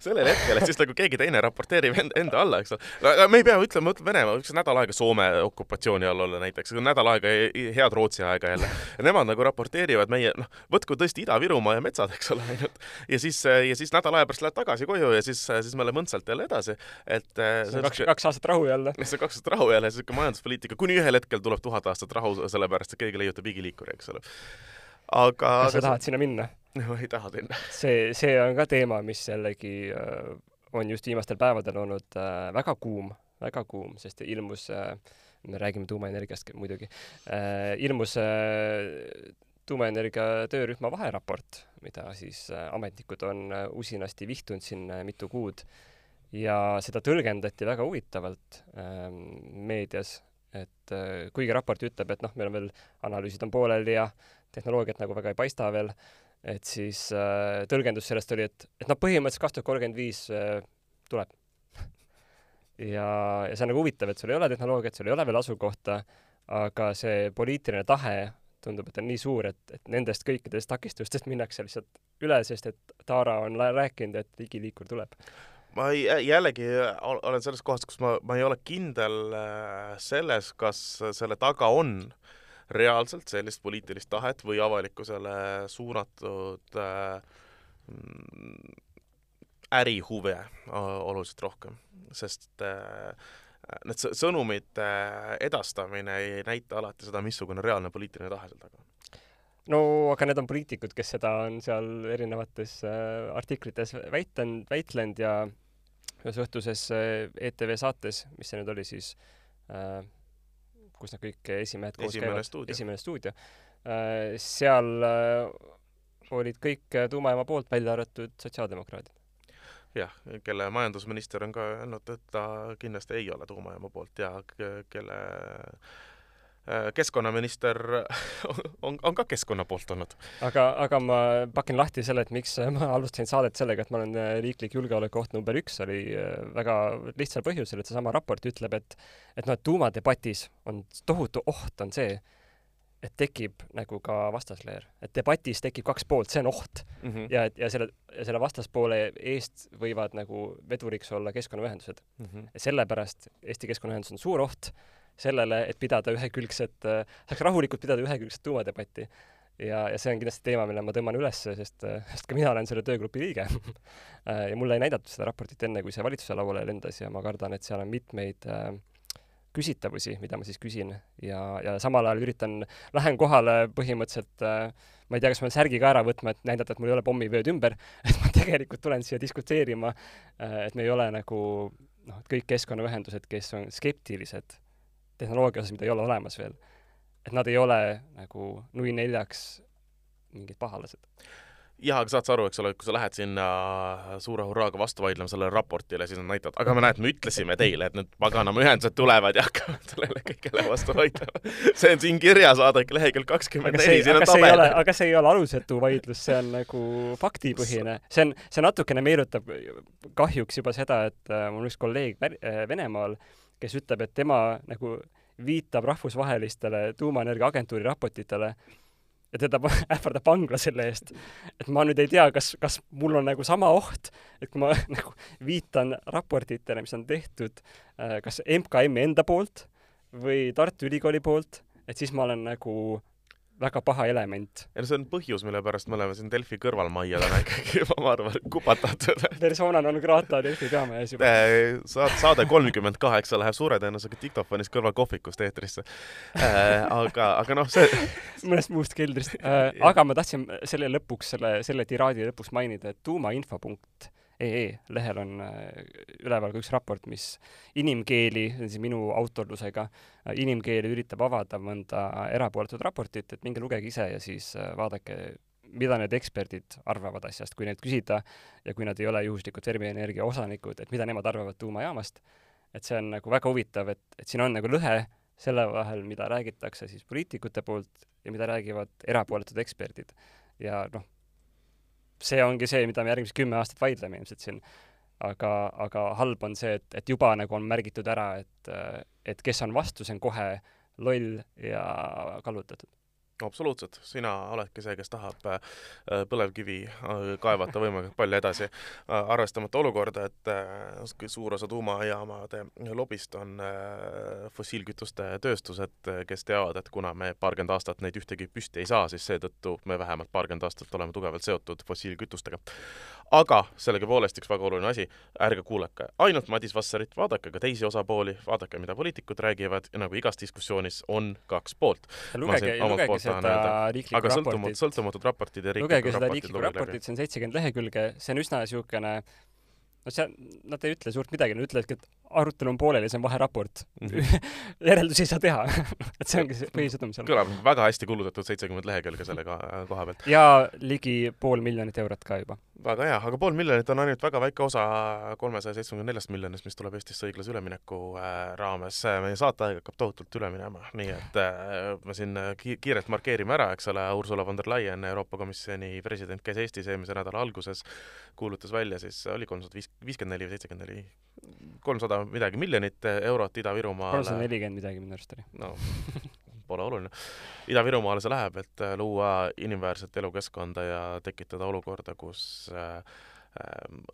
sellel hetkel, et siis nagu keegi teine raporteerib enda, enda alla, eks ole. me ei pea ütlema, ütleme Venemaa võiks nädal aega Soome okupatsiooni all olla näiteks, nädal aega head Rootsi aega jälle. Nemad nagu raporteerivad meie, noh, võtku tõesti Ida-Virumaa ja metsad, eks ole, ainult. ja siis, ja siis nädala aja pärast lähed tagasi koju ja siis, siis me oleme õndsalt jälle edasi. et see on kaks, kaks aastat rahu jälle. see on kaks aastat rahu jälle, siuke majanduspoliitika, kuni ühel hetkel tuleb tuhat aastat rahu, sellepärast et keegi leiutab igiliikuri, eks ole aga kas sa tahad sinna minna? no ei taha sinna. see, see on ka teema, mis jällegi äh, on just viimastel päevadel olnud äh, väga kuum, väga kuum, sest ilmus äh,, me räägime tuumaenergiast muidugi ilmus tuumaenergia töörühma vaheraport, mida siis ametnikud on usinasti vihtunud siin mitu kuud ja seda tõlgendati väga huvitavalt äh, meedias, et kuigi raport ütleb, et noh, meil on veel analüüsid on pooleli ja tehnoloogiat nagu väga ei paista veel et siis äh, tõlgendus sellest oli, et, et noh, põhimõtteliselt kaks tuhat kolmkümmend viis äh, tuleb. Ja, ja see on nagu huvitav, et sul ei ole tehnoloogiat, sul ei ole veel asukohta, aga see poliitiline tahe tundub, et on nii suur, et, et nendest kõikidest takistustest minnakse lihtsalt üle, sest et Taara on rääkinud, et digiliikur tuleb. Ma ei, jällegi olen selles kohas, kus ma, ma ei ole kindel äh, selles, kas selle taga on reaalselt sellist poliitilist tahet või avalikkusele suunatud äh, ärihuve oluliselt rohkem, sest äh, need sõnumite edastamine ei näita alati seda, missugune reaalne poliitiline tahe seal taga on. No aga need on poliitikud, kes seda on seal erinevates äh, artiklites väitend, väitlenud ja ühes õhtuses äh, ETV saates, mis see nüüd oli siis äh,, kus nad kõik esimehed koos esimene käivad, esimene stuudio, äh, seal äh, olid kõik tuumajaama poolt, välja arvatud sotsiaaldemokraadid. jah, kelle majandusminister on ka öelnud, et ta kindlasti ei ole tuumajaama poolt ja kelle keskkonnaminister on, on ka keskkonna poolt olnud. aga, aga ma pakin lahti selle, et miks ma alustasin saadet sellega, et ma olen riiklik julgeolekuoht number üks, oli väga lihtsal põhjusel, et seesama raport ütleb, et et noh, et tuumadebatis on tohutu oht, on see, et tekib nagu ka vastasleer, et debatis tekib kaks poolt, see on oht mm. -hmm. ja, ja selle, selle vastaspoole eest võivad nagu veduriks olla keskkonnaühendused mm. -hmm. sellepärast Eesti Keskkonnaühendus on suur oht sellele, et pidada ühekülgset, saaks rahulikult pidada ühekülgset tuumadebatti. ja, ja see on kindlasti teema, mille ma tõmban üles, sest, sest ka mina olen selle töögrupi liige ja mulle ei näidatud seda raportit enne, kui see valitsuse lauale lendas ja ma kardan, et seal on mitmeid äh, küsitavusi, mida ma siis küsin ja, ja samal ajal üritan, lähen kohale põhimõtteliselt äh, ma ei tea, kas ma pean särgi ka ära võtma, et näidata, et mul ei ole pommivööd ümber, et ma tegelikult tulen siia diskuteerima äh,, et me ei ole nagu noh, et kõik keskkonnaühendused, kes on skeptilised tehnoloogia osas, mida ei ole olemas veel, et nad ei ole nagu nui neljaks mingid pahalased jah, aga saad sa aru, eks ole, kui sa lähed sinna suure hurraaga vastu vaidlema sellele raportile, siis nad näitavad, aga me näed, me ütlesime teile, et need paganama ühendused tulevad ja hakkavad sellele kõigele vastu vaidlema. see on siin kirjas, vaadake lehekülg kakskümmend neli, siin on tabel. aga see ei ole alusetu vaidlus, see on nagu faktipõhine. see on, see natukene meenutab kahjuks juba seda, et äh, mul üks kolleeg äh, Venemaal, kes ütleb, et tema nagu viitab rahvusvahelistele tuumaenergia agentuuri raportitele ja teda ähvardab vangla selle eest. et ma nüüd ei tea, kas, kas mul on nagu sama oht, et kui ma nagu viitan raportitele, mis on tehtud äh, kas MKM-i enda poolt või Tartu Ülikooli poolt, et siis ma olen nagu väga paha element. ja see on põhjus, mille pärast me oleme siin Delfi kõrvalmajja täna ikkagi, ma arvan, kupatatud. persona non grata Delfi peamajas juba. Äh, saad, saade kolmkümmend kaheksa läheb suure tõenäosusega diktofonis kõrval kohvikust eetrisse. Äh, aga, aga noh, see mõnest muust keldrist. Äh, aga ma tahtsin selle lõpuks, selle, selle tiraadi lõpuks mainida, et tuumainfo.ee e lehel on üleval ka üks raport, mis inimkeeli, see on siis minu autorlusega, inimkeeli üritab avada mõnda erapooletut raportit, et minge lugege ise ja siis vaadake, mida need eksperdid arvavad asjast, kui neilt küsida ja kui nad ei ole juhuslikud Fermi Energia osanikud, et mida nemad arvavad tuumajaamast. et see on nagu väga huvitav, et, et siin on nagu lõhe selle vahel, mida räägitakse siis poliitikute poolt ja mida räägivad erapooletud eksperdid. ja noh, see ongi see, mida me järgmised kümme aastat vaidleme ilmselt siin. aga, aga halb on see, et, et juba nagu on märgitud ära, et, et kes on vastu, see on kohe loll ja kallutatud absoluutselt, sina oledki see, kes tahab äh, põlevkivi äh, kaevata võimalikult palju edasi, äh, arvestamata olukorda, et suur osa tuumajaamade lobist on fossiilkütuste tööstused, kes teavad, et kuna me paarkümmend aastat neid ühtegi püsti ei saa, siis seetõttu me vähemalt paarkümmend aastat oleme tugevalt seotud fossiilkütustega. aga sellegipoolest üks väga oluline asi, ärge kuulake ainult Madis Vassarit, vaadake ka teisi osapooli, vaadake, mida poliitikud räägivad ja nagu igas diskussioonis on kaks poolt. lugege, lugege seda riiklikku aga sõltumatud, sõltumatud raportid ja riiklikud lugege seda riiklikku raportit, see on seitsekümmend lehekülge, see on üsna niisugune no see, nad ei ütle suurt midagi, nad ütlevadki, et arutelu on pooleli, see on vaheraport mm. -hmm. järeldusi ei saa teha et see ongi see põhisõnum seal. kõlab väga hästi kulutatud seitsekümmend lehekülge selle koha pealt. ja ligi pool miljonit eurot ka juba. väga hea, aga pool miljonit on ainult väga väike osa kolmesaja seitsmekümne neljast miljonist, mis tuleb Eestisse õiglase ülemineku äh, raames. meie saateaeg hakkab tohutult üle minema, nii et äh, me siin ki kiirelt markeerime ära, eks ole, Ursula von der Leyen, Euroopa Komisjoni president, käis Eestis eelmise nädala alguses, kuulutas välja siis, oli kolmsada viis, viiskümmend neli või seitsekümmend neli, kolmsada midagi miljonit eurot Ida-Virumaale. kolmsada nelikümmend midagi minu arust oli. no pole oluline. Ida-Virumaale see läheb, et luua inimväärset elukeskkonda ja tekitada olukorda, kus äh,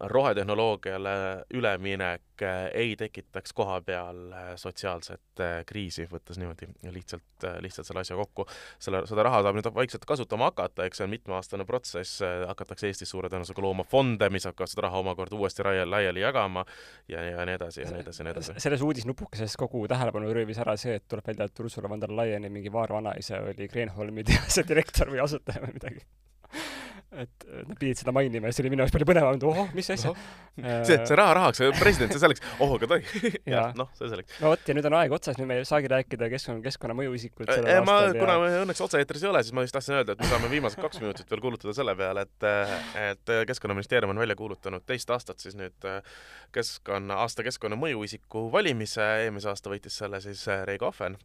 rohetehnoloogiale üleminek eh, ei tekitaks kohapeal eh, sotsiaalset eh, kriisi, võttes niimoodi lihtsalt, lihtsalt selle asja kokku. selle, seda raha saab nüüd vaikselt kasutama hakata, eks see on mitmeaastane protsess, hakatakse Eestis suure tõenäosusega looma fonde, mis hakkavad seda raha omakorda uuesti laiali, laiali jagama ja, ja nii edasi ja nii edasi ja nii edasi. selles uudisnupukeses kogu tähelepanu röövis ära see, et tuleb välja, et Ursula von der Leyeni mingi vaarvanaisa oli Kreenholmi tehase direktor või asutaja või midagi et nad pidid seda mainima ja see oli minu jaoks palju põnevam, et ohoh, mis asja. see, see raha rahaks, president, see selleks, oh, aga tohi. noh, see selleks. no vot, ja nüüd on aeg otsas, nüüd me ei saagi rääkida keskkonna, keskkonna mõjuisikut sellel äh, aastal. ma, kuna me õnneks otse-eetris ei ole, siis ma just tahtsin öelda, et me saame viimased kaks minutit veel kulutada selle peale, et, et Keskkonnaministeerium on välja kuulutanud teist aastat siis nüüd keskkonna, aasta keskkonna mõjuisiku valimise, eelmise aasta võitis selle siis Reigo Ahven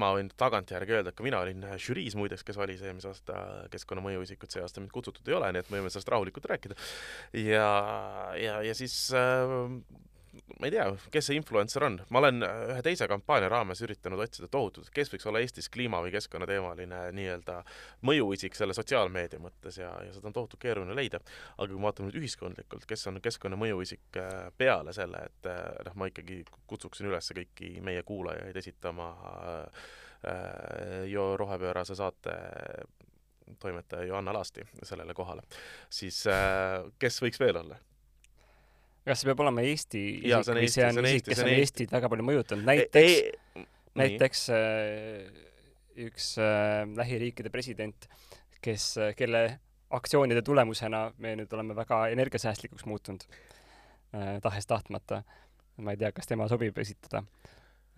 ma võin tagantjärgi öelda, et ka mina olin žüriis muideks, kes valis eelmise aasta keskkonnamõju isikut, see aasta mind kutsutud ei ole, nii et me võime sellest rahulikult rääkida. ja, ja, ja siis äh, ma ei tea, kes see influencer on, ma olen ühe teise kampaania raames üritanud otsida tohutult, kes võiks olla Eestis kliima- või keskkonnateemaline nii-öelda mõjuisik selle sotsiaalmeedia mõttes ja, ja seda on tohutult keeruline leida. aga kui me vaatame nüüd ühiskondlikult, kes on keskkonna mõjuisik äh, peale selle, et äh, noh, ma ikkagi kutsuksin üles kõiki meie kuulajaid esitama äh, Jo rohepöörase saate toimetaja Johanna Lasti sellele kohale, siis kes võiks veel olla? Kas see peab olema Eesti isik või see on isik, kes on Eestit väga palju mõjutanud, näiteks, näiteks äh, üks äh, lähiriikide president, kes, äh, kelle aktsioonide tulemusena me nüüd oleme väga energiasäästlikuks muutunud äh,, tahes-tahtmata. ma ei tea, kas tema sobib esitada.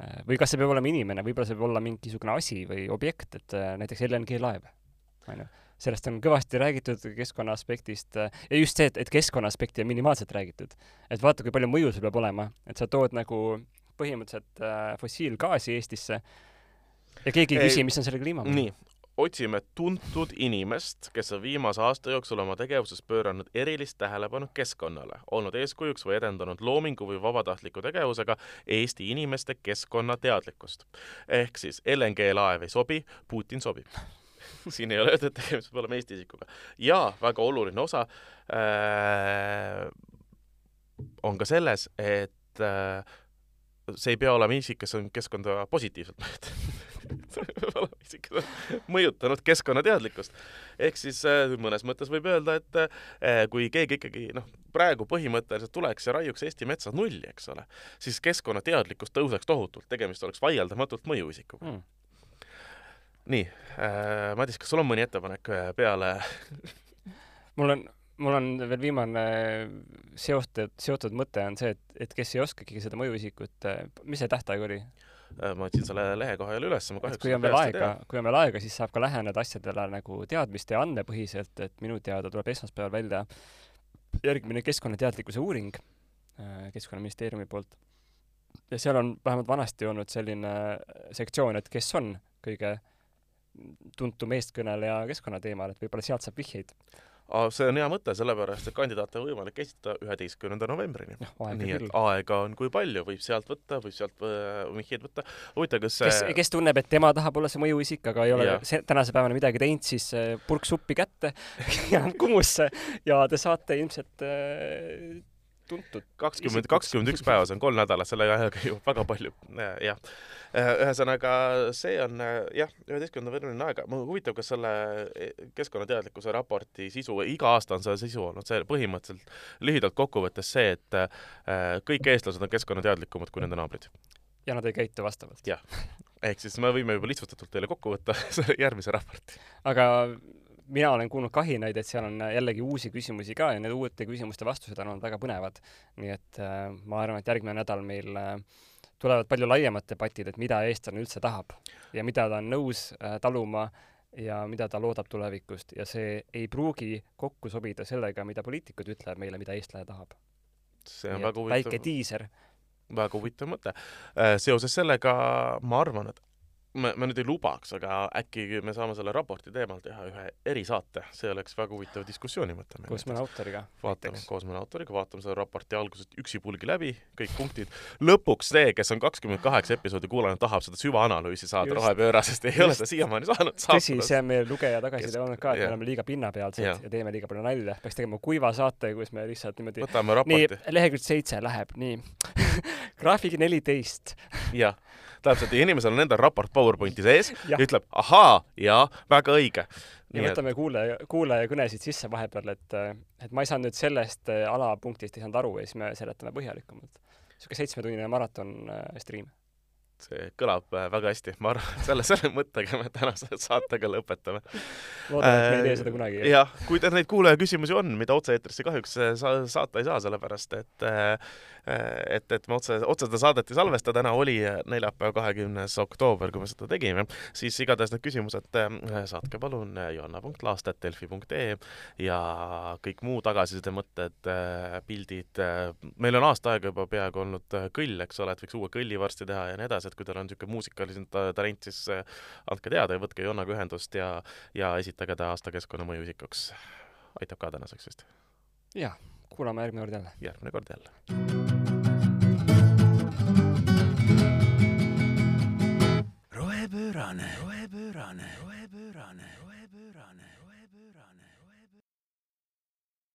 Äh,. või kas see peab olema inimene, võib-olla see võib olla mingisugune asi või objekt, et äh, näiteks LNG laev, onju sellest on kõvasti räägitud keskkonna aspektist äh, ja just see, et, et keskkonna aspekti on minimaalselt räägitud. et vaata, kui palju mõju sul peab olema, et sa tood nagu põhimõtteliselt äh, fossiilgaasi Eestisse ja keegi ei küsi, mis on selle kliimamõju. nii, otsime tuntud inimest, kes on viimase aasta jooksul oma tegevuses pööranud erilist tähelepanu keskkonnale, olnud eeskujuks või edendanud loomingu või vabatahtliku tegevusega Eesti inimeste keskkonnateadlikkust. ehk siis LNG laev ei sobi, Putin sobib siin ei ole öeldud, et tegemist peab olema Eesti isikuga. ja väga oluline osa äh, on ka selles, et äh, see ei pea olema isik, kes on keskkonda positiivselt mõjutanud see peab olema isik, kes on mõjutanud keskkonnateadlikkust. ehk siis äh, mõnes mõttes võib öelda, et äh, kui keegi ikkagi noh, praegu põhimõtteliselt tuleks ja raiuks Eesti metsa nulli, eks ole, siis keskkonnateadlikkus tõuseks tohutult, tegemist oleks vaieldamatult mõjuisikuga mm nii äh,, Madis, kas sul on mõni ettepanek äh, peale mul on, mul on veel viimane seotud, seotud mõte on see, et, et kes ei oskagi seda mõjuisikut, äh, mis see tähtaeg oli? Äh, ma otsin selle lehekoha jälle üles, ma kahjuks kui on veel aega, kui on veel aega, siis saab ka läheneda asjadele nagu teadmiste ja andmepõhiselt, et minu teada tuleb esmaspäeval välja järgmine keskkonnateadlikkuse uuring Keskkonnaministeeriumi poolt. ja seal on vähemalt vanasti olnud selline sektsioon, et kes on kõige tuntum eestkõneleja keskkonnateemal, et võib-olla sealt saab vihjeid. see on hea mõte, sellepärast et kandidaate on võimalik esitada üheteistkümnenda novembrini. nii et küll. aega on kui palju, võib sealt võtta, võib sealt vihjeid võtta. huvitav, kas see kes, kes tunneb, et tema tahab olla see mõjuisik, aga ei ole ja. see, tänase päevani midagi teinud, siis purk suppi kätte ja Kumusse ja te saate ilmselt äh, tuntud. kakskümmend, kakskümmend üks päeva, see on kolm nädalat, selle ajaga jõuab väga palju, jah. Äh, ühesõnaga, see on jah, üheteistkümnenda veebruarini aega. huvitav, kas selle e, keskkonnateadlikkuse raporti sisu, iga aasta on selle sisu olnud see põhimõtteliselt lühidalt kokkuvõttes see, et äh, kõik eestlased on keskkonnateadlikumad kui nende naabrid. ja nad ei käitu vastavalt. jah, ehk siis me võime juba lihtsustatult teile kokku võtta selle järgmise raporti. aga mina olen kuulnud kahinaid, et seal on jällegi uusi küsimusi ka ja need uute küsimuste vastused on olnud väga põnevad. nii et äh, ma arvan, et järgmine nädal meil äh, tulevad palju laiemad debatid, et mida eestlane üldse tahab ja mida ta on nõus äh, taluma ja mida ta loodab tulevikust ja see ei pruugi kokku sobida sellega, mida poliitikud ütlevad meile, mida eestlane tahab. see on väga huvitav. väike diiser väga huvitav mõte. Äh, seoses sellega ma arvan, et me, me nüüd ei lubaks, aga äkki me saame selle raporti teemal teha ühe erisaate, see oleks väga huvitav diskussiooni mõte. koos mõne autoriga. vaatame, koos mõne autoriga, vaatame selle raporti algusest üksipulgi läbi, kõik punktid. lõpuks see, kes on kakskümmend kaheksa episoodi kuulanud, tahab seda süvaanalüüsi saada rohepöörasest, ei just. ole ta siiamaani saanud. tõsi, see on meie lugeja tagasiside olnud ka, et me oleme liiga pinnapealsed ja. ja teeme liiga palju nalja. peaks tegema kuiva saate, kus me lihtsalt niimoodi nii, lehekülg seitse läheb, nii graafik neliteist. jah täpselt, ja inimesel on endal raport PowerPointi sees ja, ütleb ahaa, jaa, väga õige. ja võtame et... kuulaja, kuulajakõnesid sisse vahepeal, et, et ma ei saanud nüüd sellest äh, alapunktist ei saanud aru ja siis me seletame põhjalikumalt. niisugune seitsmetunnine maraton äh, stream see kõlab äh, väga hästi, ma arvan, et selle, selle mõttega me tänase saatega lõpetame. loodame, et me ei tee seda kunagi. jah, kui teil neid kuulajaküsimusi on, mida otse-eetrisse kahjuks sa saata ei saa, sellepärast et et, et me otse, otse seda saadet ei salvesta, täna oli neljapäev, kahekümnes oktoober, kui me seda tegime, siis igatahes need küsimused saatke palun johanna.laastet.delfi.ee ja kõik muu tagasiside, mõtted, pildid, meil on aasta aega juba peaaegu olnud kõll, eks ole, et võiks uue kõlli varsti teha ja nii edasi, et kui teil on niisugune muusikaline ta talent, siis andke teada ja võtke Jonnaga ühendust ja, ja esitage ta aasta keskkonnamõju isikuks. aitab ka tänaseks vist? jah, kuulame järgmine kord jälle. järgmine kord jälle. rohepöörane, rohepöörane, rohepöörane, rohepöörane, rohepöörane